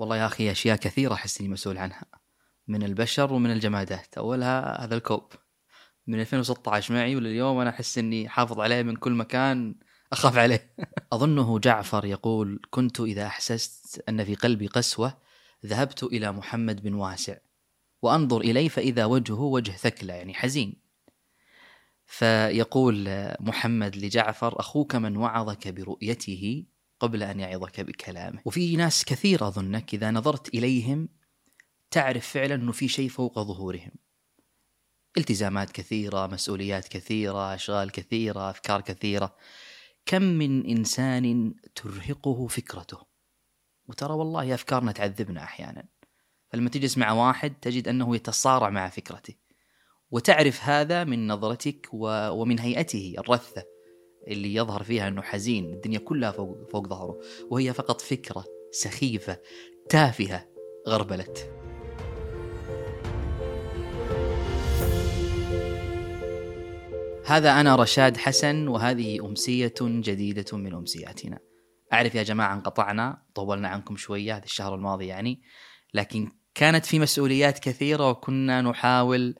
والله يا أخي أشياء كثيرة أحس إني مسؤول عنها. من البشر ومن الجمادات. أولها هذا الكوب. من 2016 معي ولليوم أنا أحس إني حافظ عليه من كل مكان أخاف عليه. أظنه جعفر يقول كنت إذا أحسست أن في قلبي قسوة ذهبت إلى محمد بن واسع. وأنظر إليه فإذا وجهه وجه ثكلى يعني حزين. فيقول محمد لجعفر أخوك من وعظك برؤيته قبل أن يعظك بكلامه. وفي ناس كثير أظنك إذا نظرت إليهم تعرف فعلا إنه في شيء فوق ظهورهم. التزامات كثيرة مسؤوليات كثيرة أشغال كثيرة أفكار كثيرة. كم من إنسان ترهقه فكرته؟ وترى والله أفكارنا تعذبنا أحيانا. فلما تجلس مع واحد تجد أنه يتصارع مع فكرته. وتعرف هذا من نظرتك ومن هيئته الرثة. اللي يظهر فيها إنه حزين الدنيا كلها فوق فوق ظهره وهي فقط فكرة سخيفة تافهة غربلت. هذا أنا رشاد حسن وهذه أمسية جديدة من أمسياتنا. أعرف يا جماعة انقطعنا طولنا عنكم شوية هذا الشهر الماضي يعني لكن كانت في مسؤوليات كثيرة وكنا نحاول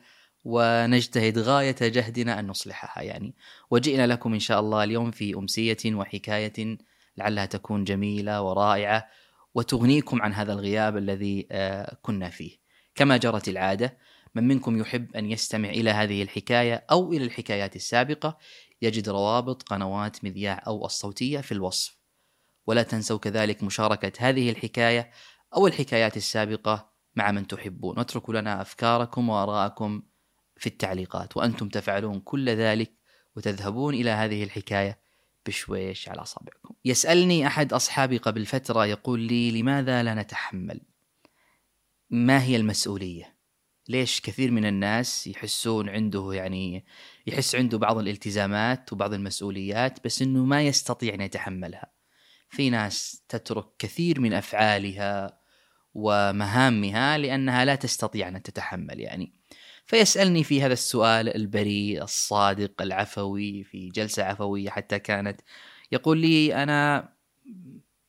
ونجتهد غاية جهدنا أن نصلحها. يعني وجئنا لكم إن شاء الله اليوم في أمسية وحكاية لعلها تكون جميلة ورائعة وتغنيكم عن هذا الغياب الذي آه، كنا فيه. كما جرت العادة من منكم يحب أن يستمع إلى هذه الحكاية أو إلى الحكايات السابقة يجد روابط قنوات مذياع أو الصوتية في الوصف. ولا تنسوا كذلك مشاركة هذه الحكاية أو الحكايات السابقة مع من تحبون. واتركوا لنا أفكاركم وآراءكم في التعليقات وأنتم تفعلون كل ذلك وتذهبون إلى هذه الحكاية بشويش على أصابعكم يسألني أحد أصحابي قبل فترة يقول لي لماذا لا نتحمل ما هي المسؤولية ليش كثير من الناس يحسون عنده يعني يحس عنده بعض الالتزامات وبعض المسؤوليات بس إنه ما يستطيع أن يتحملها. في ناس تترك كثير من أفعالها ومهامها لأنها لا تستطيع أن تتحمل يعني. فيسألني في هذا السؤال البريء الصادق العفوي في جلسة عفوية حتى كانت يقول لي أنا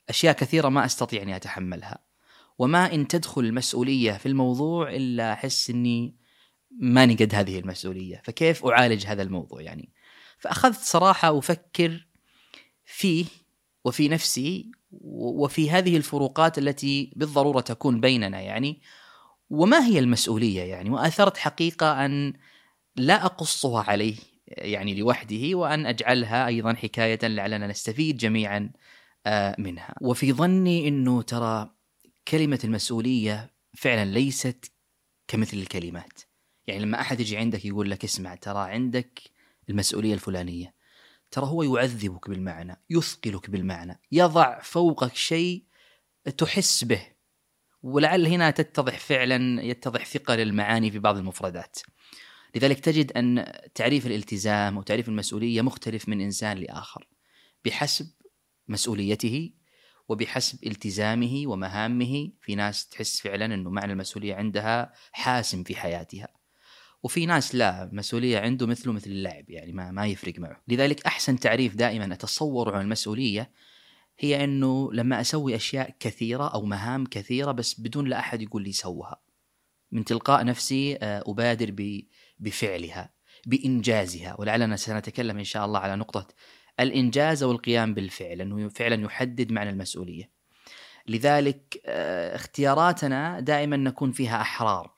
أشياء كثيرة ما أستطيع أني أتحملها. وما إن تدخل المسؤولية في الموضوع إلا أحس إني ماني قد هذه المسؤولية فكيف أعالج هذا الموضوع يعني فأخذت صراحة أفكر فيه وفي نفسي وفي هذه الفروقات التي بالضرورة تكون بيننا يعني وما هي المسؤولية يعني؟ وأثرت حقيقة أن لا أقصها عليه يعني لوحده وأن أجعلها أيضا حكاية لعلنا نستفيد جميعا آه، منها. وفي ظني أنه ترى كلمة المسؤولية فعلا ليست كمثل الكلمات. يعني لما أحد يجي عندك يقول لك اسمع ترى عندك المسؤولية الفلانية. ترى هو يعذبك بالمعنى يثقلك بالمعنى يضع فوقك شيء تحس به. ولعل هنا تتضح فعلا يتضح ثقل المعاني في بعض المفردات. لذلك تجد أن تعريف الالتزام وتعريف المسؤولية مختلف من إنسان لآخر بحسب مسؤوليته وبحسب التزامه ومهامه. في ناس تحس فعلا أنه معنى المسؤولية عندها حاسم في حياتها وفي ناس لا مسؤولية عنده مثله مثل اللعب يعني ما ما يفرق معه. لذلك أحسن تعريف دائما أتصوره عن المسؤولية هي إنه لما أسوي أشياء كثيرة أو مهام كثيرة بس بدون لا أحد يقول لي سوها من تلقاء نفسي آه، أبادر بفعلها بإنجازها ولعلنا سنتكلم إن شاء الله على نقطة الإنجاز أو القيام بالفعل إنه فعلا يحدد معنى المسؤولية. لذلك آه، اختياراتنا دائما نكون فيها أحرار.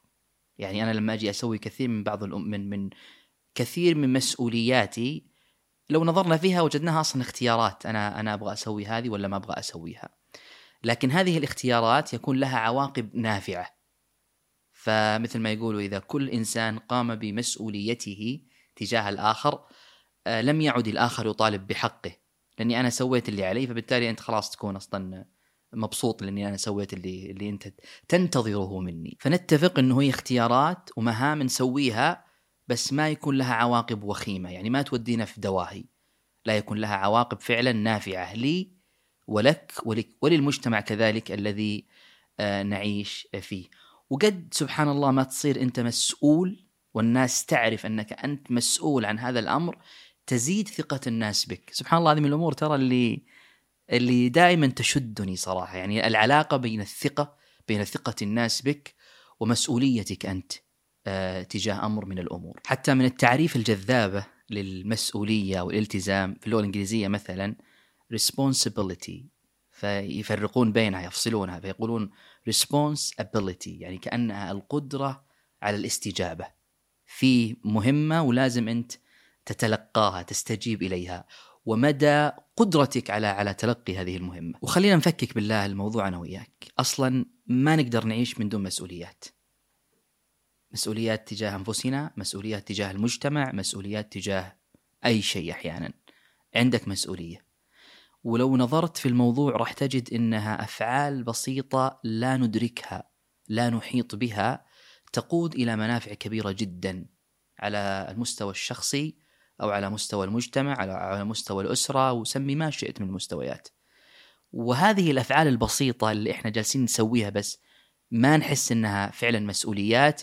يعني أنا لما أجي أسوي كثير من بعض من من كثير من مسؤولياتي لو نظرنا فيها وجدناها أصلا اختيارات أنا أنا أبغى أسوي هذه ولا ما أبغى أسويها. لكن هذه الاختيارات يكون لها عواقب نافعة. فمثل ما يقولوا إذا كل إنسان قام بمسؤوليته تجاه الآخر آه، لم يعد الآخر يطالب بحقه لأني أنا سويت اللي علي فبالتالي أنت خلاص تكون أصلا مبسوط لأني أنا سويت اللي اللي أنت تنتظره مني فنتفق إنه هي اختيارات ومهام نسويها بس ما يكون لها عواقب وخيمة يعني ما تودينا في دواهي لا يكون لها عواقب فعلا نافعة لي ولك وللمجتمع كذلك الذي آه، نعيش فيه. وقد سبحان الله ما تصير أنت مسؤول والناس تعرف أنك أنت مسؤول عن هذا الأمر تزيد ثقة الناس بك. سبحان الله هذه من الأمور ترى اللي اللي دائما تشدني صراحة. يعني العلاقة بين الثقة بين ثقة الناس بك ومسؤوليتك أنت آه، تجاه أمر من الأمور. حتى من التعريف الجذابة للمسؤولية والالتزام في اللغة الإنجليزية مثلا responsibility. فيفرقون بينها يفصلونها فيقولون responsibility يعني كأنها القدرة على الاستجابة. في مهمة ولازم أنت تتلقاها تستجيب إليها. ومدى قدرتك على على تلقي هذه المهمة. وخلينا نفكك بالله الموضوع أنا وياك. أصلا ما نقدر نعيش من دون مسؤوليات. مسؤوليات تجاه أنفسنا مسؤوليات تجاه المجتمع مسؤوليات تجاه أي شيء أحيانا عندك مسؤولية ولو نظرت في الموضوع راح تجد إنها أفعال بسيطة لا ندركها لا نحيط بها تقود إلى منافع كبيرة جدا على المستوى الشخصي أو على مستوى المجتمع على على مستوى الأسرة وسمي ما شئت من المستويات. وهذه الأفعال البسيطة اللي إحنا جالسين نسويها بس ما نحس إنها فعلا مسؤوليات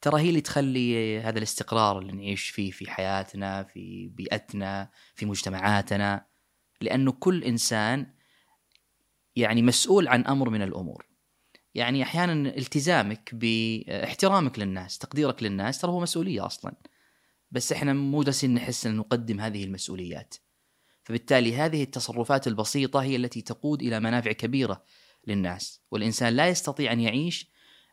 ترى هي اللي تخلي هذا الاستقرار اللي نعيش فيه في حياتنا في بيئتنا في مجتمعاتنا لأنه كل إنسان يعني مسؤول عن أمر من الأمور. يعني أحيانا التزامك باحترامك للناس تقديرك للناس ترى هو مسؤولية أصلا. بس إحنا مو جالسين نحس أن نقدم هذه المسؤوليات. فبالتالي هذه التصرفات البسيطة هي التي تقود إلى منافع كبيرة للناس. والإنسان لا يستطيع أن يعيش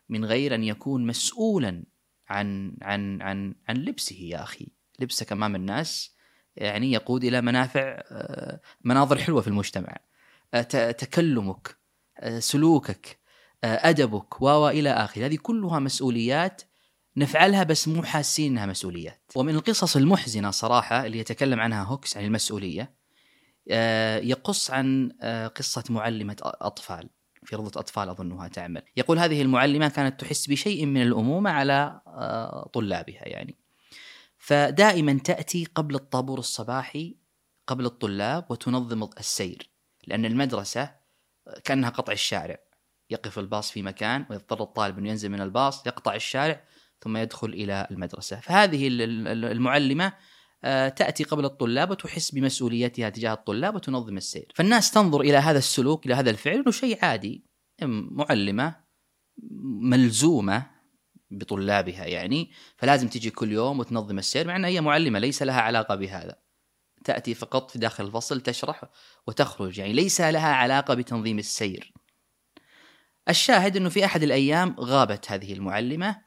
من غير أن يكون مسؤولا عن عن عن عن لبسه يا أخي. لبسك امام الناس يعني يقود إلى منافع آه، مناظر حلوة في المجتمع. آه، تكلمك آه، سلوكك أدبك و إلى آخره. هذه كلها مسؤوليات نفعلها بس مو حاسين إنها مسؤوليات. ومن القصص المحزنة صراحة اللي يتكلم عنها هوكس عن المسؤولية يقص عن قصة معلمة أطفال. في رضة أطفال أظنها تعمل. يقول هذه المعلمة كانت تحس بشيء من الأمومة على طلابها يعني. فدائما تأتي قبل الطابور الصباحي قبل الطلاب وتنظم السير لأن المدرسة كأنها قطع الشارع. يقف الباص في مكان ويضطر الطالب أن ينزل من الباص يقطع الشارع ثم يدخل إلى المدرسة. فهذه المعلمة آه، تأتي قبل الطلاب وتحس بمسؤوليتها تجاه الطلاب وتنظم السير. فالناس تنظر إلى هذا السلوك إلى هذا الفعل أنه شيء عادي. معلمة ملزومة بطلابها يعني. فلازم تجي كل يوم وتنظم السير مع أنها هي معلمة ليس لها علاقة بهذا. تأتي فقط في داخل الفصل تشرح وتخرج يعني ليس لها علاقة بتنظيم السير. الشاهد أنه في أحد الأيام غابت هذه المعلمة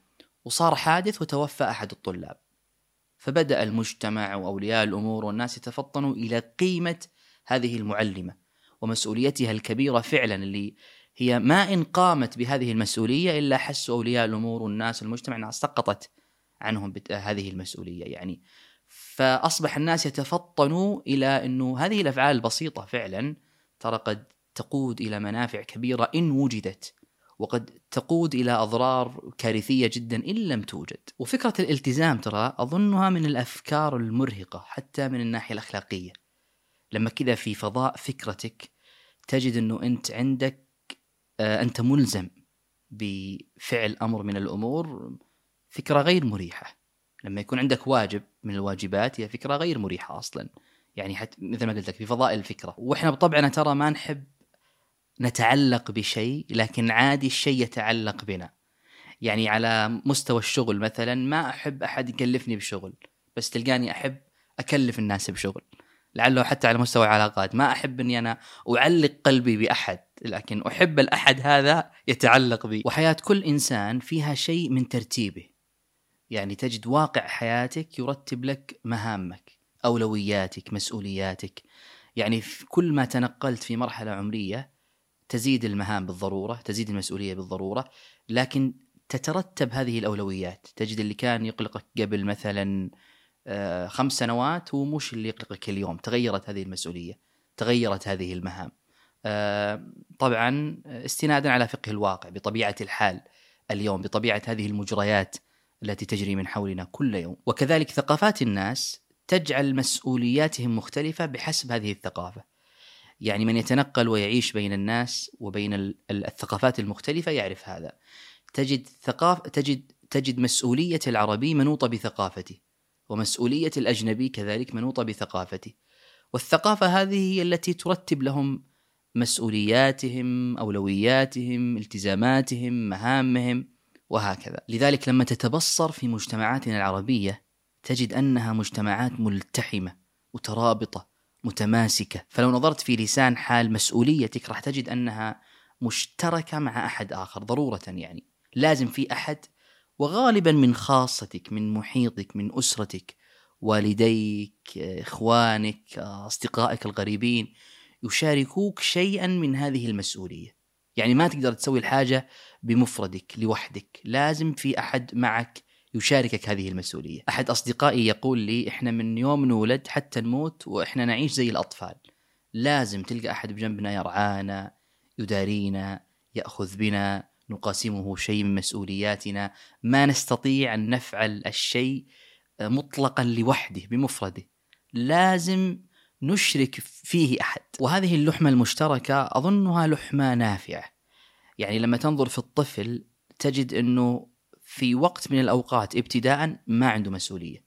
وصار حادث وتوفى أحد الطلاب. فبدأ المجتمع وأولياء الأمور والناس يتفطنوا إلى قيمة هذه المعلمة ومسؤوليتها الكبيرة فعلا اللي هي ما إن قامت بهذه المسؤولية إلا حسوا أولياء الأمور والناس والمجتمع أنها سقطت عنهم هذه المسؤولية يعني. فأصبح الناس يتفطنوا إلى أنه هذه الأفعال البسيطة فعلا ترى قد تقود إلى منافع كبيرة إن وجدت. وقد تقود إلى أضرار كارثية جدا إن لم توجد. وفكرة الالتزام ترى أظنها من الأفكار المرهقة حتى من الناحية الأخلاقية. لما كذا في فضاء فكرتك تجد أنه أنت عندك آه، أنت ملزم بفعل أمر من الأمور فكرة غير مريحة. لما يكون عندك واجب من الواجبات هي فكرة غير مريحة أصلا. يعني حتى مثل ما قلت لك في فضائل الفكرة. وإحنا بطبعنا ترى ما نحب نتعلق بشيء لكن عادي الشيء يتعلق بنا. يعني على مستوى الشغل مثلا ما أحب أحد يكلفني بشغل بس تلقاني أحب أكلف الناس بشغل. لعله حتى على مستوى العلاقات ما أحب إني أنا أعلق قلبي بأحد لكن أحب الأحد هذا يتعلق بي. وحياة كل إنسان فيها شيء من ترتيبه. يعني تجد واقع حياتك يرتب لك مهامك أولوياتك مسؤولياتك. يعني في كل ما تنقلت في مرحلة عمرية تزيد المهام بالضرورة تزيد المسؤولية بالضرورة لكن تترتب هذه الأولويات. تجد اللي كان يقلقك قبل مثلا آه، خمس سنوات هو مش اللي يقلقك اليوم. تغيرت هذه المسؤولية تغيرت هذه المهام. آه، طبعا استنادا على فقه الواقع بطبيعة الحال اليوم بطبيعة هذه المجريات التي تجري من حولنا كل يوم. وكذلك ثقافات الناس تجعل مسؤولياتهم مختلفة بحسب هذه الثقافة. يعني من يتنقل ويعيش بين الناس وبين الثقافات المختلفة يعرف هذا. تجد ثقاف تجد تجد مسؤولية العربي منوطة بثقافته ومسؤولية الأجنبي كذلك منوطة بثقافته. والثقافة هذه هي التي ترتب لهم مسؤولياتهم أولوياتهم التزاماتهم مهامهم وهكذا. لذلك لما تتبصر في مجتمعاتنا العربية تجد أنها مجتمعات ملتحمة مترابطه متماسكة. فلو نظرت في لسان حال مسؤوليتك راح تجد أنها مشتركة مع أحد آخر ضرورة يعني. لازم في أحد وغالبا من خاصتك من محيطك من أسرتك والديك إخوانك أصدقائك القريبين يشاركوك شيئا من هذه المسؤولية. يعني ما تقدر تسوي الحاجة بمفردك لوحدك. لازم في أحد معك يشاركك هذه المسؤولية. أحد أصدقائي يقول لي إحنا من يوم نولد حتى نموت وإحنا نعيش زي الأطفال. لازم تلقى أحد بجنبنا يرعانا يدارينا يأخذ بنا نقاسمه شيء من مسؤولياتنا. ما نستطيع أن نفعل الشيء مطلقا لوحده بمفرده. لازم نشرك فيه أحد. وهذه اللحمة المشتركة أظنها لحمة نافعة. يعني لما تنظر في الطفل تجد إنه في وقت من الأوقات ابتداء ما عنده مسؤولية.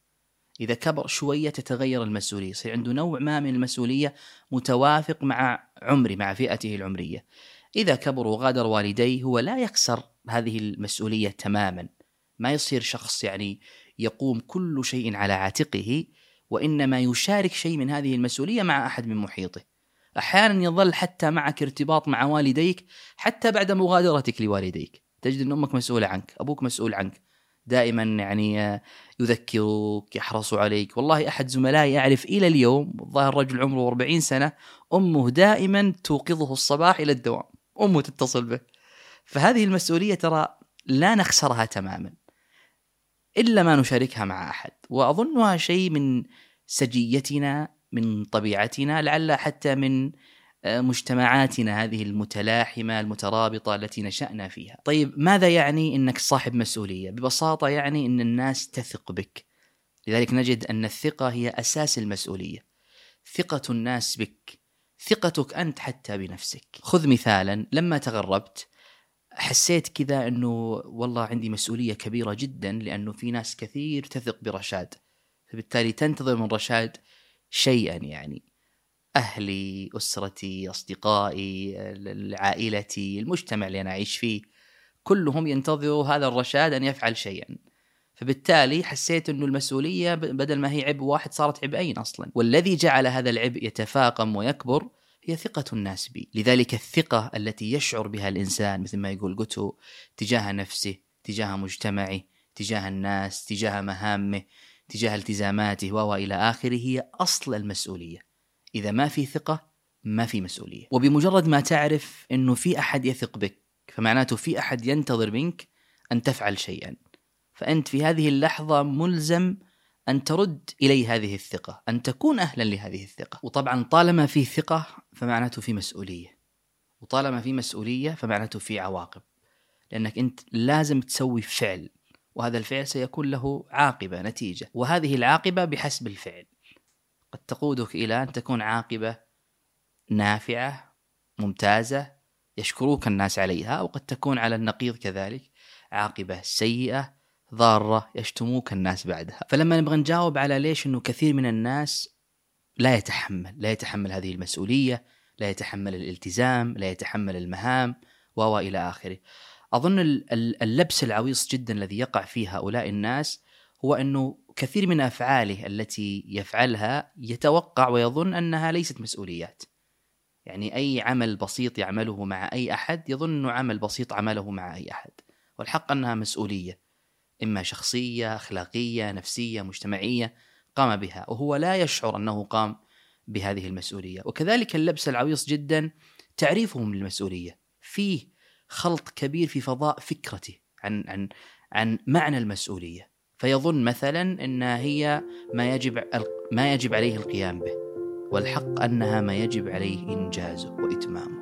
إذا كبر شوية تتغير المسؤولية يصير عنده نوع ما من المسؤولية متوافق مع عمره مع فئته العمرية. إذا كبر وغادر والديه هو لا يكسر هذه المسؤولية تماما. ما يصير شخص يعني يقوم كل شيء على عاتقه وإنما يشارك شيء من هذه المسؤولية مع أحد من محيطه. أحيانا يظل حتى معك ارتباط مع والديك حتى بعد مغادرتك لوالديك، تجد إن أمك مسؤولة عنك، أبوك مسؤول عنك. دائما يعني يذكرك يحرص عليك. والله أحد زملائي أعرف إلى اليوم الظاهر رجل عمره 40 سنة أمه دائما توقظه الصباح إلى الدوام. أمه تتصل به. فهذه المسؤولية ترى لا نخسرها تماما إلا ما نشاركها مع أحد. وأظنها شيء من سجيتنا من طبيعتنا لعل حتى من آه، مجتمعاتنا هذه المتلاحمة المترابطة التي نشأنا فيها. طيب ماذا يعني إنك صاحب مسؤولية؟ ببساطة يعني إن الناس تثق بك. لذلك نجد أن الثقة هي أساس المسؤولية. ثقة الناس بك، ثقتك أنت حتى بنفسك. خذ مثالا لما تغربت حسيت كذا إنه والله عندي مسؤولية كبيرة جدا لأنه في ناس كثير تثق برشاد فبالتالي تنتظر من رشاد شيئا يعني أهلي أسرتي أصدقائي عائلتي المجتمع اللي أنا أعيش فيه كلهم ينتظروا هذا الرشاد أن يفعل شيئا. فبالتالي حسيت إنه المسؤولية بدل ما هي عبء واحد صارت عبئين أصلا. والذي جعل هذا العبء يتفاقم ويكبر هي ثقة الناس بي. لذلك الثقة التي يشعر بها الإنسان مثل ما يقول قتو تجاه نفسه تجاه مجتمعه تجاه الناس تجاه مهامه تجاه التزاماته وإلى آخره هي أصل المسؤولية. إذا ما في ثقة ما في مسؤولية. وبمجرد ما تعرف أنه في أحد يثق بك فمعناته في أحد ينتظر منك أن تفعل شيئا. فأنت في هذه اللحظة ملزم أن ترد إلي هذه الثقة أن تكون أهلا لهذه الثقة. وطبعا طالما في ثقة فمعناته في مسؤولية. وطالما في مسؤولية فمعناته في عواقب. لأنك أنت لازم تسوي فعل وهذا الفعل سيكون له عاقبة نتيجة. وهذه العاقبة بحسب الفعل. قد تقودك إلى أن تكون عاقبة نافعة ممتازة يشكروك الناس عليها أو قد تكون على النقيض كذلك عاقبة سيئة ضارة يشتموك الناس بعدها. فلما نبغى نجاوب على ليش إنه كثير من الناس لا يتحمل لا يتحمل هذه المسؤولية لا يتحمل الالتزام لا يتحمل المهام و إلى آخره. أظن اللبس العويص جدا الذي يقع فيه هؤلاء الناس هو أنه كثير من أفعاله التي يفعلها يتوقع ويظن أنها ليست مسؤوليات. يعني أي عمل بسيط يعمله مع أي أحد يظن أنه عمل بسيط عمله مع أي أحد. والحق أنها مسؤولية إما شخصية أخلاقية نفسية مجتمعية قام بها وهو لا يشعر أنه قام بهذه المسؤولية. وكذلك اللبس العويص جدا تعريفهم للمسؤولية. فيه خلط كبير في فضاء فكرته عن عن عن معنى المسؤولية. فيظن مثلا أنها هي ما يجب ما يجب عليه القيام به والحق أنها ما يجب عليه إنجازه وإتمامه.